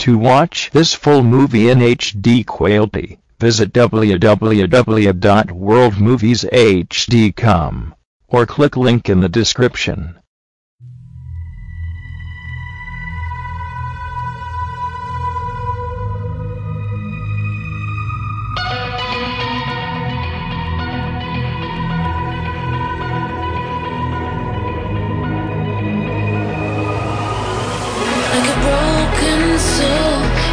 To watch this full movie in HD quality, visit www.worldmovieshd.com or click link in the description.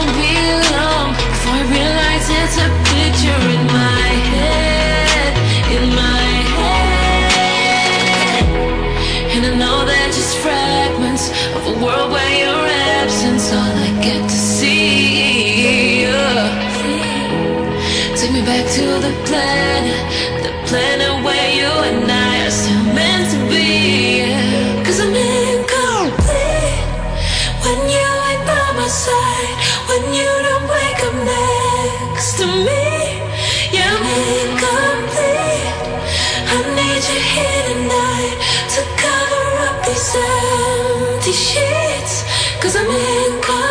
won't be long before I realize it's a picture in my head, in my head. And I know they're just fragments of a world where your absence all I get to see. Yeah. Take me back to the planet, the planet empty sheets. Cause I'm I'm incomplete.